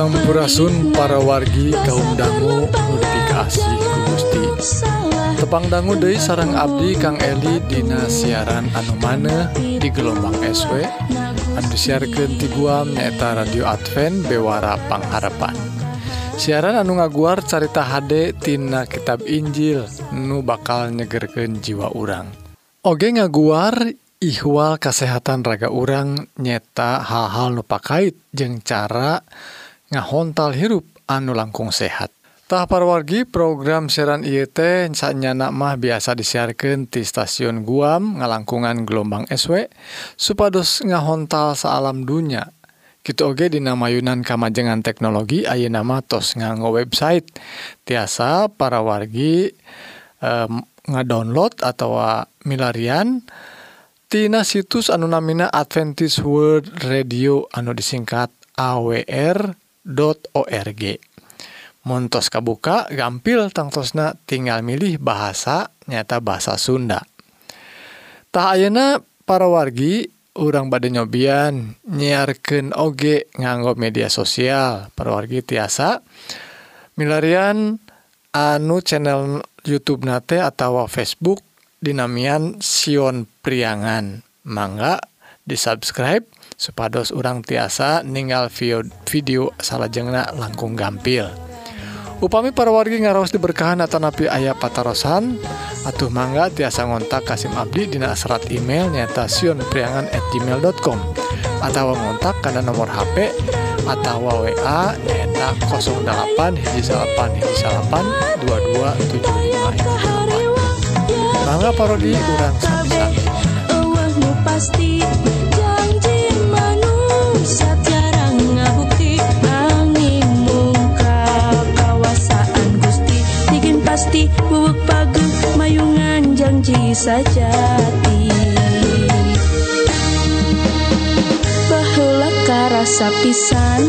sampurasun para wargi kaum dangu notifikasi ku Gusti. Tepang dangu Dei sarang Abdi Kang Eli Dina siaran anu maneh di gelombang SW anu siarkeun ti Guam nyaeta Radio Advent Bewara Pangharapan. Siaran anu ngaguar carita HD tina kitab Injil nu bakal nyegerkeun jiwa urang. Oge ngaguar ihwal kesehatan raga urang nyeta hal-hal nupakait jeng cara ngahontal hirup anu langkung sehat. Tah wargi program siaran IET sanyana mah biasa disiarkan di stasiun Guam ngalangkungan gelombang SW supados ngahontal saalam dunya. Kita oge di namayunan kamajengan teknologi Ayo nama tos nganggo website. Tiasa para wargi um, ngadownload atau milarian Tina situs anu namina Adventist World Radio anu disingkat AWR www.undp.org. Montos kabuka gampil tangtosna tinggal milih bahasa nyata bahasa Sunda. Tah ayeuna para wargi urang bade nyobian nyiarkeun oge nganggo media sosial. Para wargi tiasa milarian anu channel YouTube nate atau Facebook dinamian Sion Priangan. Mangga di subscribe supados urang tiasa ninggal video video salajengna langkung gampil. Upami para wargi ngaros diberkahan atau napi ayah patarosan atuh mangga tiasa ngontak Kasim Abdi dina serat email nyata sionpriangan at gmail.com atau ngontak karena nomor HP atau WA nyata 08 hiji salapan hiji salapan 2275 mangga parodi urang sami-sami sajati Bahula karasa pisan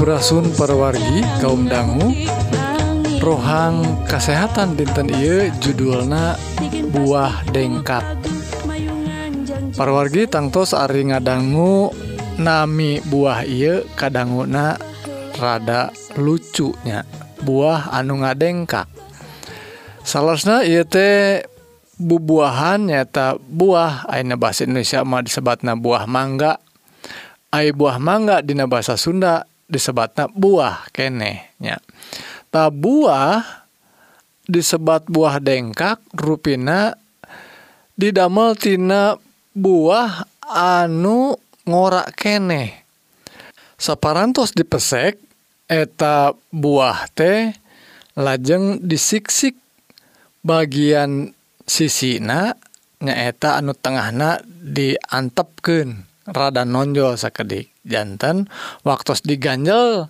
Purasun perwargi kaum dangu. Rohang kesehatan dinten Ieu judulna buah dengkat. Parwargi tangtos Ari ngadanggu nami buah ieu kadangguna rada lucunya buah anu ngadengkak salahsna ia teh bubuahan nyata buah aina bahasa Indonesia mah disebatna buah mangga. Ai buah mangga dina bahasa Sunda disebatnya buah kenenya ta buah disebat buah dengkak rupina didamel tina buah anu ngorak kene. Saparantos dipesek eta buah teh lajeng disiksik bagian sisina nyaeta anu tengahna diantepken rada nonjol sakedik jantan waktu diganjel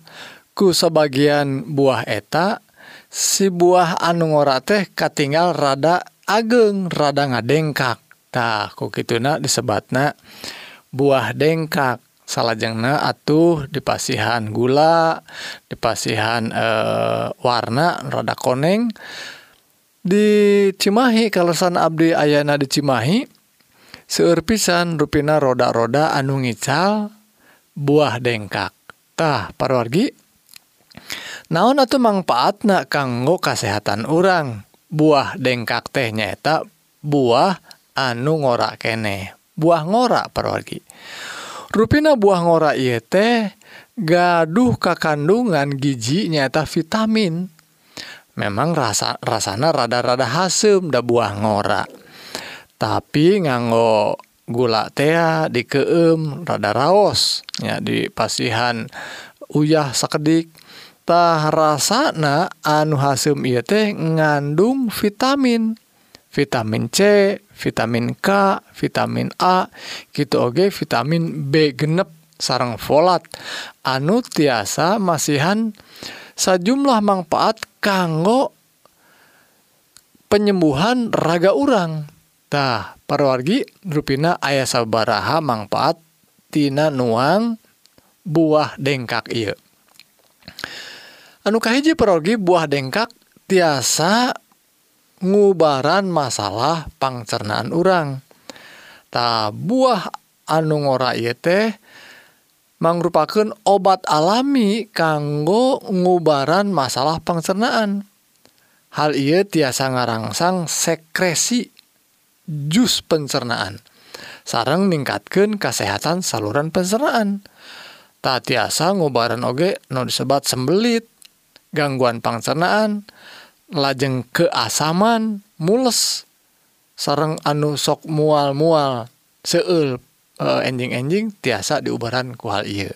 ku sebagian buah eta si buah anu ngora teh katinggal rada ageng rada ngadengkaktah ku kituna disebatna buah dengkak. Salahjengna atuh dipasihan gula dipasihan e, warna rada koneng. Di Cimahi kalesan Abdi Ayana di Cimahi seueur pisan rupina roda-roda anu ngical buah dengkaktah parwargi. Naon atau manfaatna kanggo kesehatan orang buah dengkak teh nyaeta buah anu ngora kene. Buah ngora parwargi. Ruina buah ngora ieu teh gaduh kakandungan giji nyata vitamin. Memang rasa rasana rada-rada hasem da buah ngora. Tapi nganggo gula tea di keem rada raosnya di pasihan uyah sekediktah rasana anu hasem teh ngandung vitamin. Vitamin C vitamin K vitamin A. Gitu Oke vitamin B genep sarang volat anu tiasa masihan sejumlah manfaat kanggo penyembuhan raga Tah parwargi rupina ayah sabaraha manfaat tina nuang buah dengkak iya kahiji para perogi buah dengkak tiasa ngubaran masalah pangcernaan urang. Ta buah anu ngora ieu teh mangrupakeun obat alami kanggo ngubaran masalah pangcernaan. Hal iya tiasa ngarangsang sekresi jus pencernaan. Sarang meningkatkan kesehatan saluran pencernaan. Tak tiasa ngobaran oge non disebat sembelit gangguan pancernaan lajeng keasaman mules. Sarang anu sok mual-mual seul e, enjing-enjing tiasa diubaran ku hal iya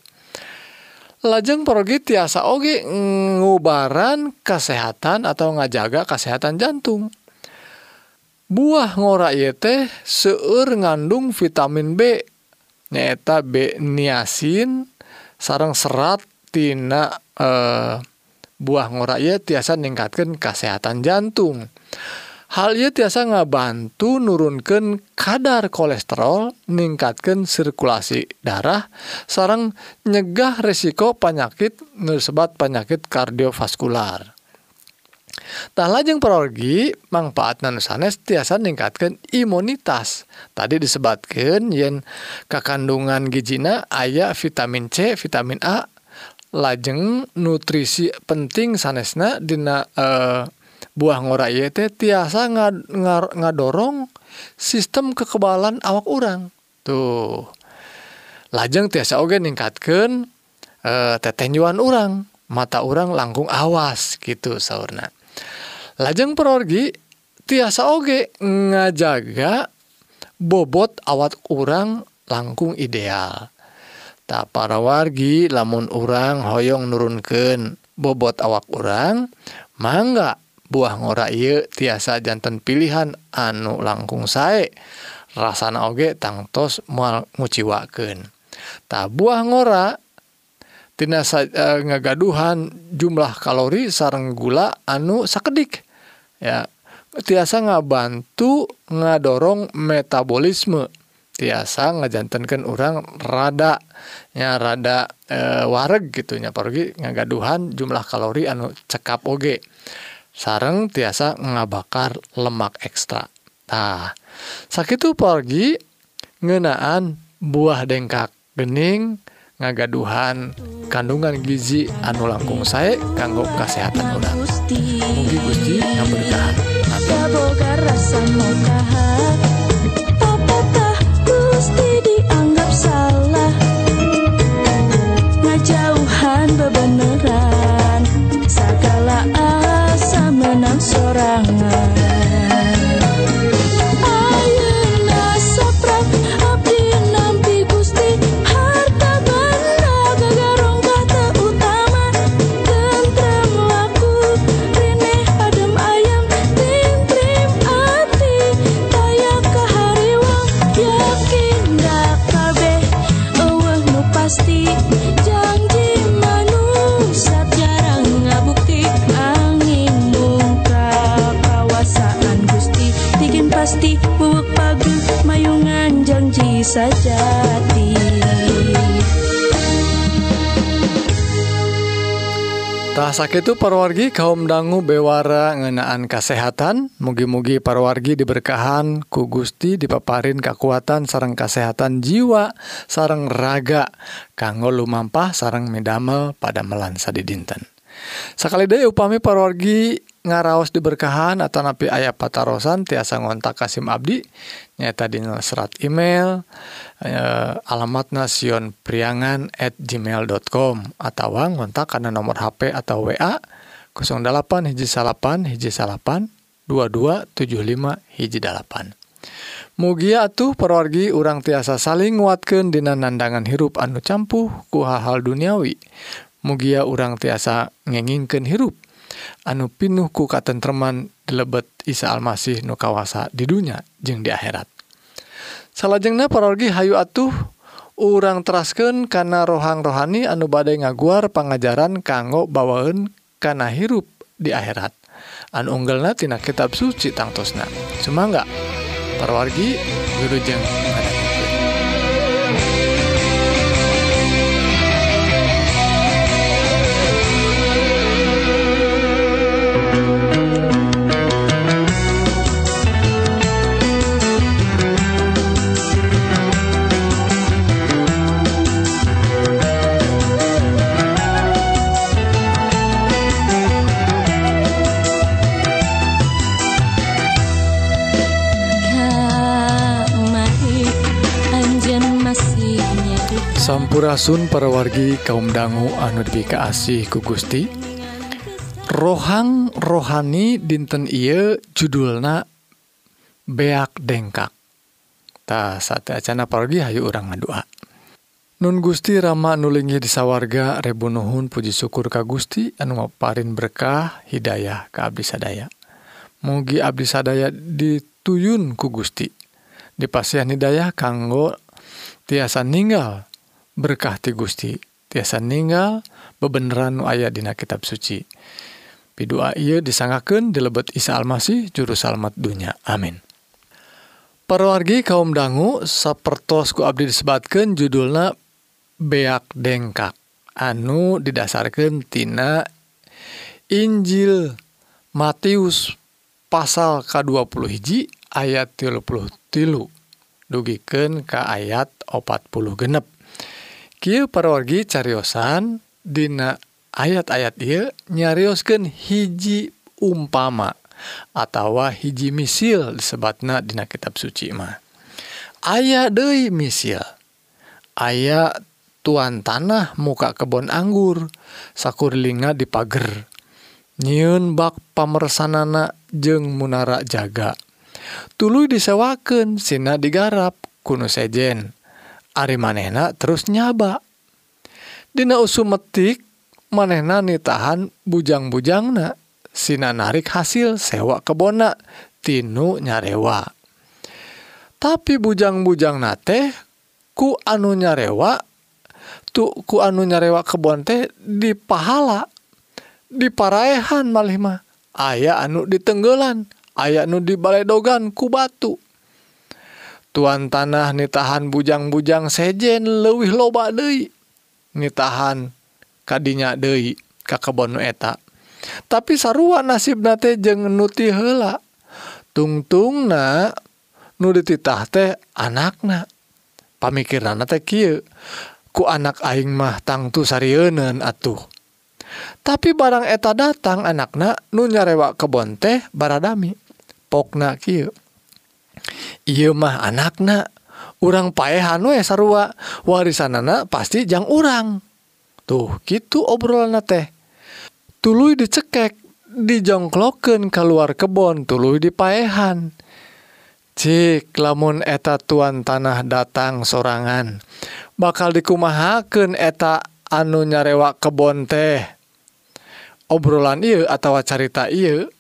lajeng pergi tiasa oge ngubaran kesehatan atau ngajaga kesehatan jantung. Buah ngora ieu teh seueur ngandung vitamin B. Nyaeta B niacin. Sarang serat tina eh, buah ngora ieu tiasa ningkatkan kesehatan jantung. Hal ieu tiasa ngabantu nurunkan kadar kolesterol ningkatkan sirkulasi darah sarang nyegah resiko penyakit disebut penyakit kardiovaskular Tah lajeng perorgi manfaat nan sanes tiasa ningkatkan imunitas. Tadi disebabkan yen kakandungan gijina ayah vitamin C vitamin A. Lajeng nutrisi penting sanesna dina eh, buah ngora teh tiasa ngad, ngar, ngadorong sistem kekebalan awak urang. Tuh. Lajeng tiasa oge ningkatkan eh, tetenjuan urang. Mata orang langkung awas gitu sauna lajeng perorgi tiasa oge ngajaga bobot awat kurang langkung ideal. Tak para wargi lamun urang hoyong nurunken bobot awak orang mangga buah ngora ye tiasa jantan pilihan anu langkung sae. Rasana oge tangtos mual nguciwaken tak buah ngora tina eh, ngagaduhan jumlah kalori sareng gula anu sakedik. Ya, tiasa ngabantu ngadorong metabolisme. Tiasa ngajantankeun orang rada nya rada eh, wareg gitu nya pergi ngagaduhan jumlah kalori anu cekap oge. Sareng tiasa ngabakar lemak ekstra. Tah, sakitu pergi ngeunaan buah dengkak gening ngagaduhan kandungan gizi anu langkung saya kanggo kesehatan orang. Mungkin Gusti yang berkahan Gusti di sakit itu parwargi kaum dangu bewara ngenaan kesehatan mugi-mugi parwargi diberkahan ku Gusti dipaparin kekuatan sarang kesehatan jiwa sarang raga kanggo lumampah sarang medamel pada melansa di dinten sakali deh upami parwargi ngaraos diberkahan atau napi ayat patarosan tiasa ngontak Kasim Abdi. Nyata di serat email eh, alamat nasion priangan at gmail.com atau ngontak karena nomor HP atau WA 08 hiji salapan hiji salapan 2275 hiji dalapan. Mugia atuh perwargi urang tiasa saling nguatkeun dina nandangan hirup anu campuh ku hal-hal duniawi. Mugia urang tiasa ngengingkeun hirup anu pinuh ku katentreman dilebet Isa Almasih nu kawasa di dunia jeung di akhirat. Salajengna parorgi hayu atuh urang terasken kana rohang rohani anu badai ngaguar pengajaran kanggo bawaeun kana hirup di akhirat. Anu unggelna tina kitab suci tangtosna. Semangga parwargi guru jeung Sampurasun parawargi kaum dangu anu dipika asih ku Gusti. Rohang rohani dinten ieu judulna beak dengkaktah sate acana pargi Hayu urang ngadua. Nun Gusti Rama nulingi rebu nuhun puji syukur ka Gusti anu ngaparin berkah hidayah ka Abdi sadaya. Mugi Abdi sadaya dituyun ku Gusti. Dipasihan hidayah kanggo tiasa ninggal berkah ti Gusti. Tiasa ninggal bebeneran nu aya dina kitab suci. Pidua ieu disangakeun dilebet Isa Almasih juru salamet dunya. Amin. Parwargi kaum dangu sapertos ku abdi disebatkeun judulna beak dengkak. Anu didasarkeun tina Injil Matius pasal ka-20 hiji ayat 30 tilu. Dugikeun ka ayat 40 genep Kiu parorgi cariosan dina ayat-ayat ieu nyarioskeun hiji umpama atawa hiji misil disebatna dina kitab suci mah. Aya deui misil. Aya tuan tanah muka kebon anggur sakurlinga di pager. Nyiun bak pamersanana jeung munara jaga. Tuluy disewakeun sina digarap kunu sejen. Ari manehna terus nyaba. Dina usum metik manehna nitahan bujang-bujangna. Sina narik hasil sewa kebona tinu nyarewa. Tapi bujang-bujang na teh ku anu nyarewa tu ku anu nyarewa kebon teh di pahala. Di paraehan malih mah. Aya anu ditenggelan aya anu dibaledogan ku batu. tuan tanah nitahan bujang-bujang sejen lewih loba Dei nitahan kanya Dei kakebon eta. Tapi sarua nasib nate jeng nuti hela tungtung na nu dititah teh anakna. Pamikiran teh kieu ku anak aing mah tangtu sarieun atuh. Tapi barang eta datang anakna nu nyarewa kebon teh baradami. Pokna kieu. ieu mah anakna urang paehan we sarua warisan anak pasti jang urang. Tuh gitu obrolanna teh. Tuluy dicekek dijongkloken keluar kebon tuluy dipaehan. Cik lamun eta tuan tanah datang sorangan bakal dikumahaken eta anu nyarewa kebon teh. Obrolan ieu atau carita ieu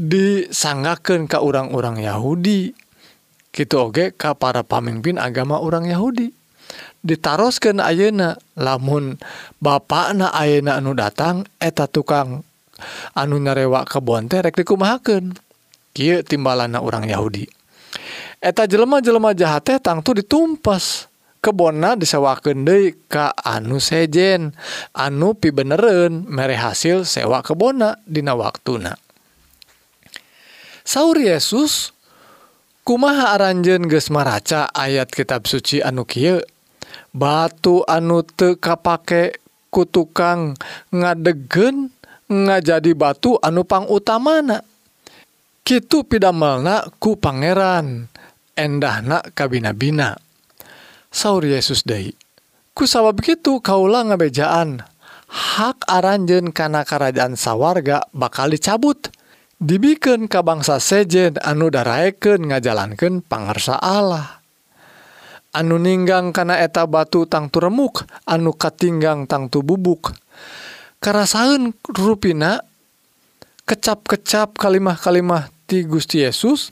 disanggaken ke orang-orang Yahudi. Gitu oge ke para pamimpin agama orang Yahudi. Ditaroskeun Ayeuna lamun bana Ayeuna anu datang eta tukang anu nyarewa rek rekkumken kieu timbalan orang Yahudi. Eta jelema-jelema jahate tangtu ditumpas. Kebona disewaken De Ka anu sejen anu pi beneran mere hasil sewa kebona Dina waktuna. Saur Yesus kumaha aranjen gesmaraca ayat kitab suci anu Kie batu anu te kapake ku tukang ngadegen nga jadi batu anupang utamana. Kitu piddamelnak ku Pangeran endahnak kabinabina Saur Yesus Day kusawa begitu kaulah ngabejaan hak aranjen karena kerajaan sawwarga bakal dicabut. dibiken ka bangsa sejen anu daraeken ngajalankan pangarsa Allah. Anu ninggang kana eta batu tangtu remuk anu katinggang tangtu bubuk karasaun ruina kecap-kecap kalimah-kalimah ti Gusti Yesus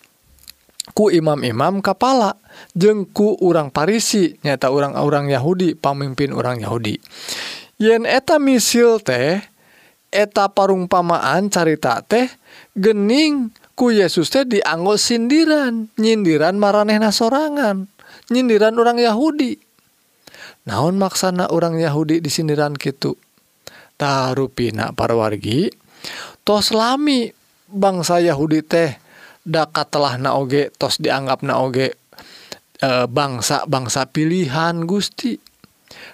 ku imam-imam kepala jengku urang Parisi nyata orang-orang Yahudi pamimpin orang Yahudi. Yen eta misil teh eta parung pamaan carita teh Gening ku Yesus teh dianggo sindiran nyindiran marehna sorangan nyindiran orang Yahudi. Naon maksana orang Yahudi di sindiran gitutah ruina para wargi tos lami bangsa Yahudi teh dakat telah naoge tos dianggap naoge e, bangsa-bangsa pilihan Gusti.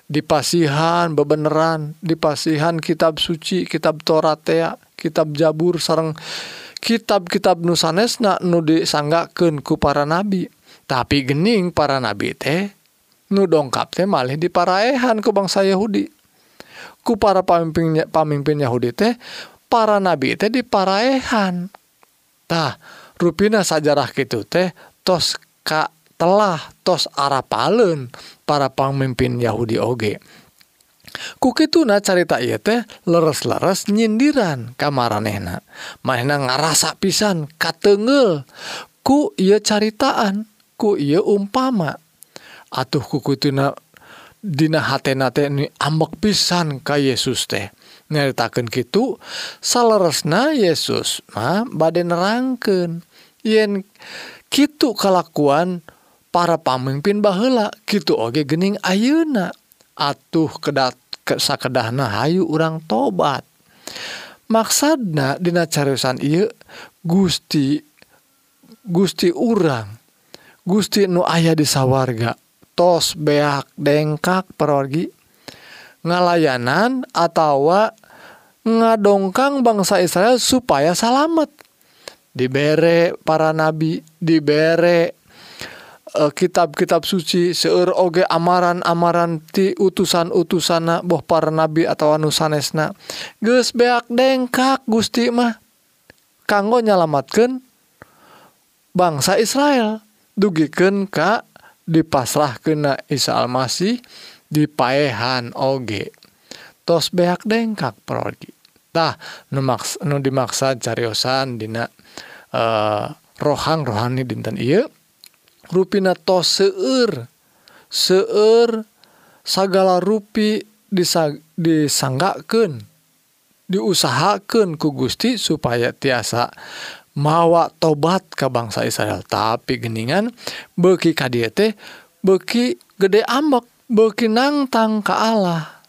Dipasihan bebeneran dipasihan kitab suci kitab Toratea kitab Jabur sareng kitab-kitab Nusanesna nu disanggaken ku para nabi. Tapi gening para nabi teh nu dongkap teh malih diparaehan ke bangsa Yahudi. Ku para pamimpin pamimpin Yahudi teh para nabi teh diparaehan tah rupina sajarah gitu teh tos ka telah tos arapalen para pamimpin Yahudi oge Kukituna carita ieu teh leres-leres nyindiran kamaranehna. Manehna ngarasa pisan katengel. ku ieu caritaan, ku ieu umpama. Atuh kukituna dina hatena teh ambek pisan ka Yesus teh. Nyaritakeun kitu saleresna Yesus mah bade nerangkeun yen kitu kalakuan para pamimpin baheula kitu oge gening ayeuna atuh kedat sakedahna hayu urang tobat. Maksadna dina cariusan ieu Gusti Gusti urang Gusti nu ayah di sawarga tos beak dengkak perorgi ngalayanan atau ngadongkang bangsa Israel supaya salamet. Dibere para nabi dibere Eh, kitab-kitab suci seueur oge amaran-amaran ti utusan-utusana boh para nabi atau anu sanesna. Geus beak dengkak Gusti mah kanggo nyalamatkan bangsa Israel. Dugikeun ka dipasrah kena Isa Almasih dipaehan oge. Tos beak dengkak prodi. Tah nu, maks, nu dimaksa cariosan dina eh, uh, rohang rohani dinten iya ruina tos seueur seueur sagala rupi disanggaken diusahakan ku Gusti supaya tiasa mawa tobat ke bangsa Israel. Tapi geningan beki kadia teh beki gede ambek beki nangtang ke Allah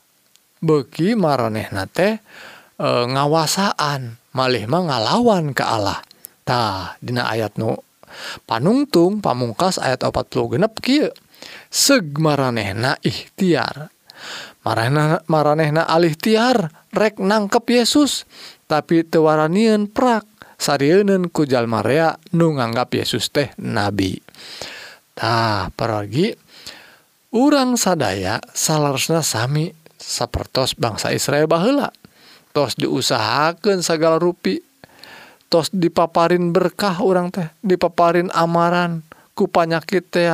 beki maranehna teh e, ngawasaan malih mah ngalawan ke Allah. Tah dina ayat nu panungtung pamungkas ayat 40 genep Ki segmaranehna ikhtiar marehna maranehna alihtiar rek nangkep Yesus. Tapi tewaranian prak sarinen kujal Maria nu nganggap Yesus teh nabitah pergi urang sadaya salarna sami sapertos bangsa Israel bahela tos diusahakan segala rupi. tos dipaparin berkah orang teh dipaparin amaran ku panyakit teh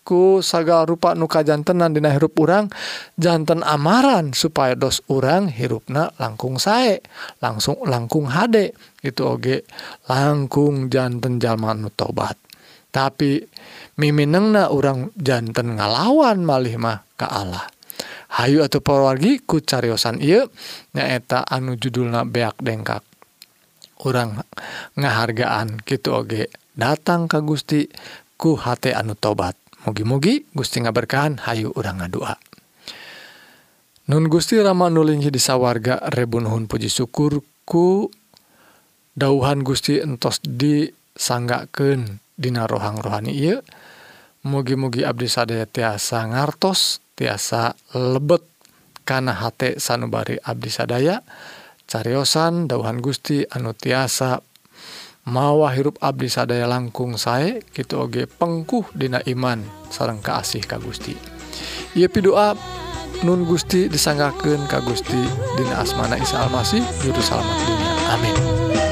ku saga rupa nuka jantenan dina hirup urang jantan amaran supaya dos urang hirupna langkung sae langsung langkung hade. Itu oge langkung janten jalma nu tobat tapi miminengna urang jantan ngalawan malih mah ke Allah. Hayu atau perwargi ku cariosan iya nyaeta anu judulna beak dengkak. orang ngahargaan gitu oge. Datang ke Gusti ku hati anu tobat. Mugi-mugi Gusti ngaberkahan Hayu orang ngadua. Nun Gusti Rama nulingi disawarga rebunuhun puji syukur ku dauhan Gusti entos disanggaken dina rohang rohani iya mugi-mugi abdi sadaya tiasa ngartos tiasa lebet karena hate sanubari abdi sadaya. dan cariyosan dauhan Gusti anu tiasa mawa hirup Abdi sadaya langkung sae gitu oge pengkuh dina iman sareng kaasih ka Gusti. Ia pidoa Nun Gusti disanggaken ka Gusti Dina Asmana Isa Almasih juru salamat dunia. Amin.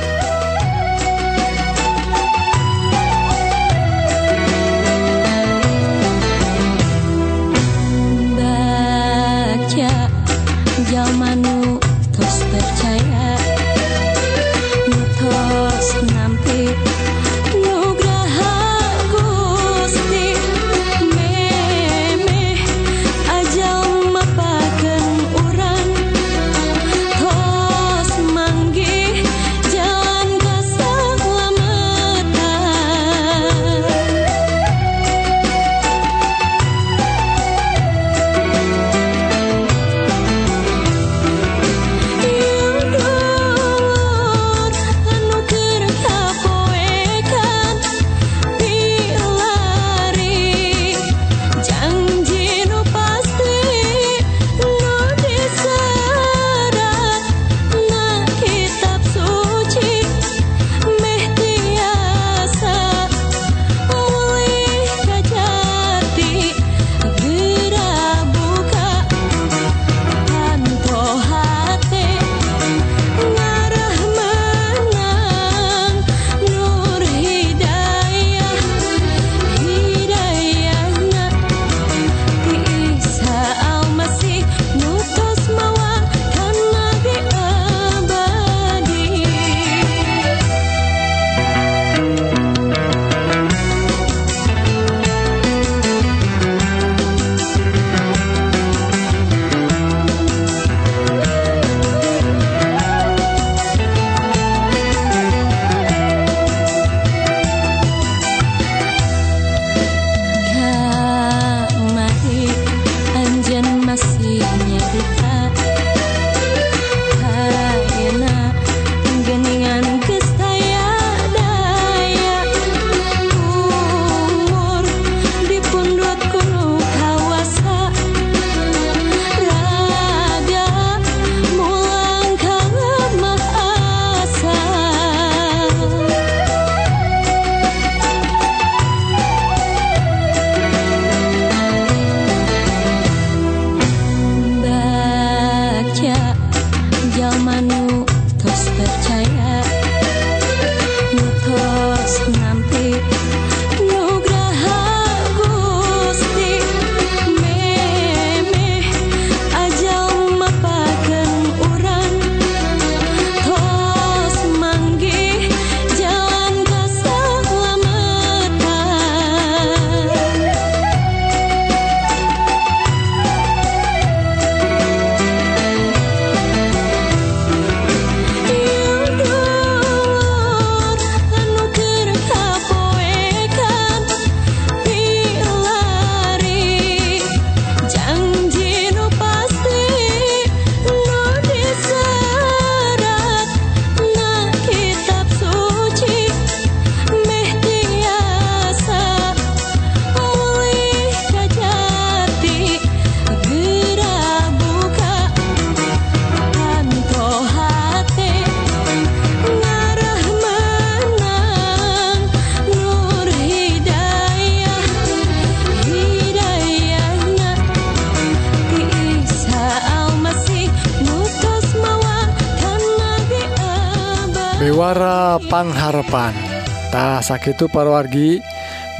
sakitu parwargi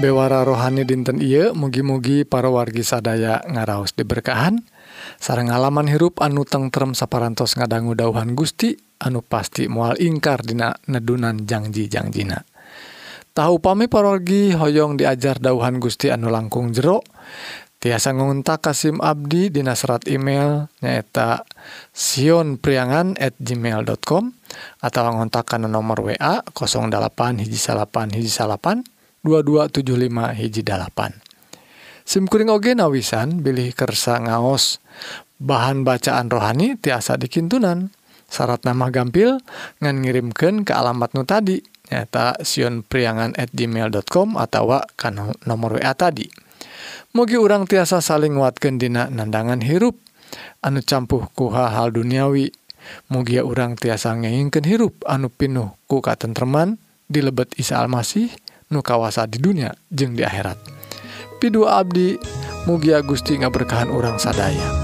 bewara rohani dinten Iye mugi-mugi parawargi sadaya ngaraos diberkahan. Sarang halaman hirup anu tengrem saparantos ngadanggu dauhan Gusti anu pasti mual ingkar dina nedunan janji-jangjina tahu pami parorgi hoyong diajar dauhan Gusti anu langkung jero. Tiasa nguntak Kasim Abdi di serat email nyaeta Sion priangan at gmail.com atau ngontak nomor WA 08 hiji salapan hiji salapan 2275 hiji dalapan SIMkuring oge nawisan bilih kersa ngaos. Bahan bacaan rohani tiasa dikintunan. Syarat nama gampil ngan ngirimkan ke alamat nu tadi nyata Sion priangan at gmail.com atau kan nomor WA tadi Mugi urang tiasa saling nguatkan dina nandangan hirup. Anu campuh ku hal-hal duniawi. Mugia urang tiasa ngeinken hirup anu pinuh ku katentreman di lebet Isa Almasih nu kawasa di dunia jeung di akhirat. Pidu Abdi mugia Gusti ngaberkahan orang sadaya.